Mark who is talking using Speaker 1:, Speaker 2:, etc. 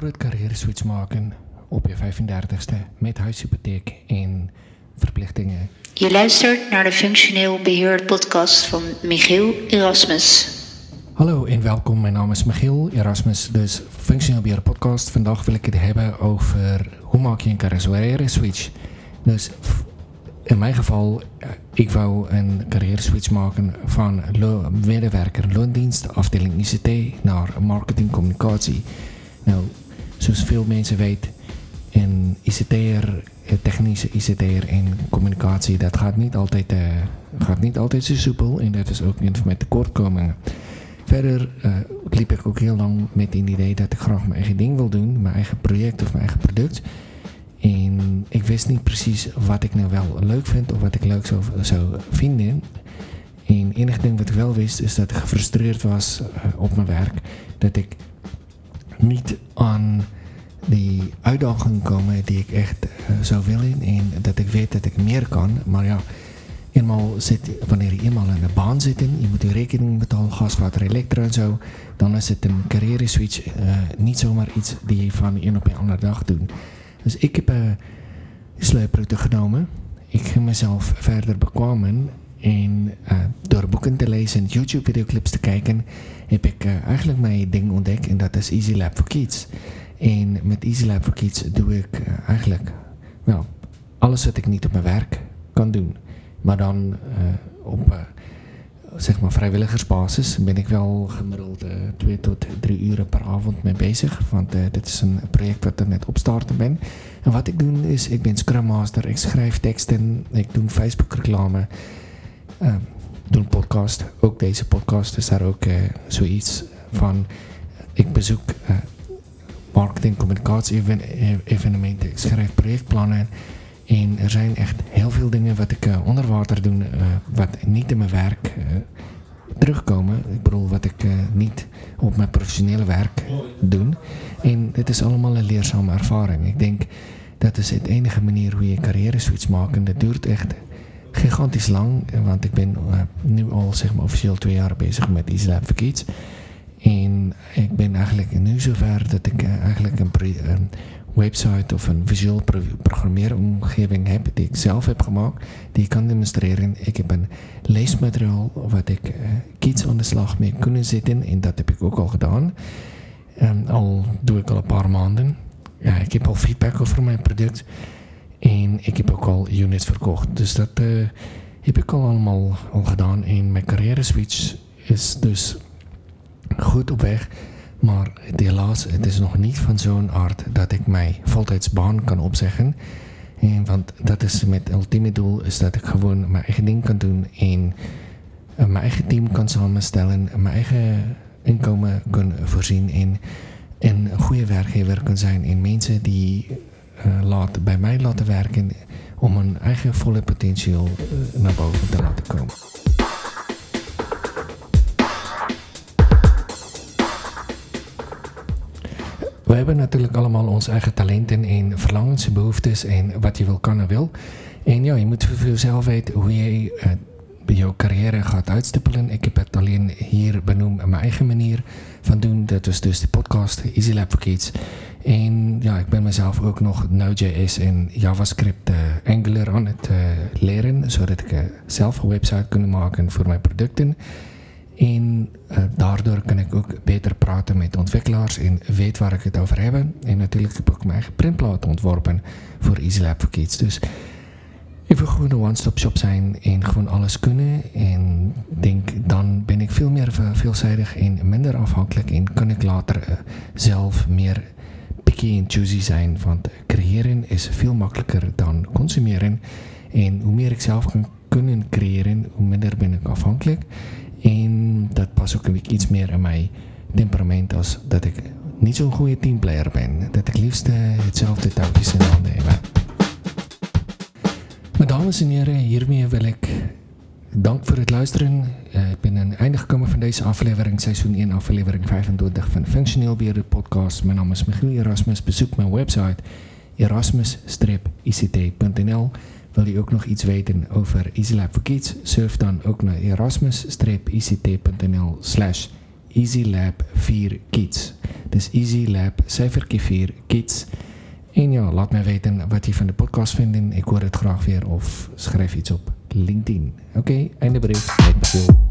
Speaker 1: groot carrière switch maken op je 35ste met huishypotheek en verplichtingen.
Speaker 2: Je luistert naar de Functioneel Beheerd podcast van Michiel Erasmus.
Speaker 1: Hallo en welkom, mijn naam is Michiel Erasmus, dus Functioneel Beheer podcast. Vandaag wil ik het hebben over hoe maak je een carrière switch. Dus in mijn geval, eh, ik wou een carrière switch maken van medewerker loondienst, afdeling ICT, naar marketing communicatie. Nou, zoals veel mensen weten, een ICT'er, technische ICT'er en communicatie, dat gaat niet altijd, uh, gaat niet altijd zo soepel en dat is ook mijn tekortkomingen. Verder uh, liep ik ook heel lang met het idee dat ik graag mijn eigen ding wil doen, mijn eigen project of mijn eigen product. En ik wist niet precies wat ik nou wel leuk vind of wat ik leuk zou, zou vinden. En enige ding wat ik wel wist is dat ik gefrustreerd was op mijn werk. Dat ik niet aan die uitdagingen komen die ik echt uh, zou willen. En dat ik weet dat ik meer kan. Maar ja, eenmaal zit, wanneer je eenmaal in de baan zit, je moet je rekening betalen, gas, water, elektra en zo. Dan is het een carrière switch uh, niet zomaar iets die je van een op een andere dag doet. Dus ik heb een sleeproute genomen. Ik ging mezelf verder bekwamen. En uh, door boeken te lezen en YouTube-videoclips te kijken, heb ik uh, eigenlijk mijn ding ontdekt. En dat is Easy Lab for Kids. En met Easy Lab for Kids doe ik uh, eigenlijk well, alles wat ik niet op mijn werk kan doen. Maar dan op zeg maar vrijwilligersbasis ben ik wel gemiddeld twee tot drie uren per avond mee bezig. Want dit is een project wat er net opstarten ben. En wat ik doe is, ik ben Scrum Master, ik schrijf teksten, ik doe Facebook reclame, uh, doe een podcast. Ook deze podcast is daar ook zoiets van. Ik bezoek marketing, communicatie evenementen, ik schrijf projectplannen. En er zijn echt heel veel dingen wat ik uh, onder water doe, uh, wat niet in mijn werk uh, terugkomen. Ik bedoel, wat ik niet op mijn professionele werk doe. En het is allemaal een leerzame ervaring. Ik denk dat is het enige manier hoe je carrière switch maakt. En dat duurt echt gigantisch lang, want ik ben nu al zeg maar officieel twee jaar bezig met Easy Lab for Kids. En ik ben eigenlijk nu zover dat ik eigenlijk een, website of een visueel pro programmeeromgeving heb die ik zelf heb gemaakt, die ik kan demonstreren. Ik heb een leesmateriaal wat ik uh, kids aan de slag mee kunnen zetten en dat heb ik ook al gedaan. Al doe ik al een paar maanden. Ja, ik heb al feedback over mijn product en ik heb ook al units verkocht. Dus dat uh, heb ik al allemaal al gedaan en mijn carrière switch is dus goed op weg. Maar helaas, het is nog niet van zo'n aard dat ik mijn voltijdsbaan kan opzeggen. En, want dat is met ultieme doel, is dat ik gewoon mijn eigen ding kan doen en uh, mijn eigen team kan samenstellen, mijn eigen inkomen kan voorzien en, en een goede werkgever kan zijn en mensen die uh, laat, bij mij laten werken om hun eigen volle potentieel uh, naar boven te laten komen. We hebben natuurlijk allemaal onze eigen talenten en verlangens en behoeftes en wat je wil kan en wil. En ja, je moet voor jezelf weten hoe je uh, jouw carrière gaat uitstippelen. Ik heb het alleen hier benoemd mijn eigen manier van doen. Dat is dus de podcast Easy Lab for Kids. En ja, ik ben mezelf ook nog Node.js en JavaScript uh, Angular aan het uh, leren, zodat ik zelf een website kan maken voor mijn producten. En daardoor kan ik ook beter praten met ontwikkelaars en weet waar ik het over heb. En natuurlijk heb ik ook mijn eigen printplaat ontworpen voor EasyLab for Kids. Dus wil gewoon een one-stop shop zijn en gewoon alles kunnen. En denk, dan ben ik veel meer veelzijdig en minder afhankelijk. En kan ik later zelf meer picky en choosy zijn. Want creëren is veel makkelijker dan consumeren. En hoe meer ik zelf kan kunnen creëren, hoe minder ben ik afhankelijk. En dat past ook iets meer in mijn temperament als dat ik niet zo'n goede teamplayer ben. Dat ik liefst uh, hetzelfde touwtjes in handen heb. Dames en heren, hiermee wil ik dank voor het luisteren. Uh, ik ben aan het einde gekomen van deze aflevering, seizoen 1, aflevering 25 van de Functioneel Beheerder Podcast. Mijn naam is Michiel Erasmus. Bezoek mijn website erasmus-ict.nl. Wil je ook nog iets weten over EasyLab for Kids? Surf dan ook naar erasmus-ict.nl slash Easy Lab 4 Kids. Dis Easy Lab syfertjie 4 Kids. En ja, laat my weet wat jy van die podcast vind en ek hoor dit graag weer of skryf iets op LinkedIn. Okay, einde brief. Met Michiel.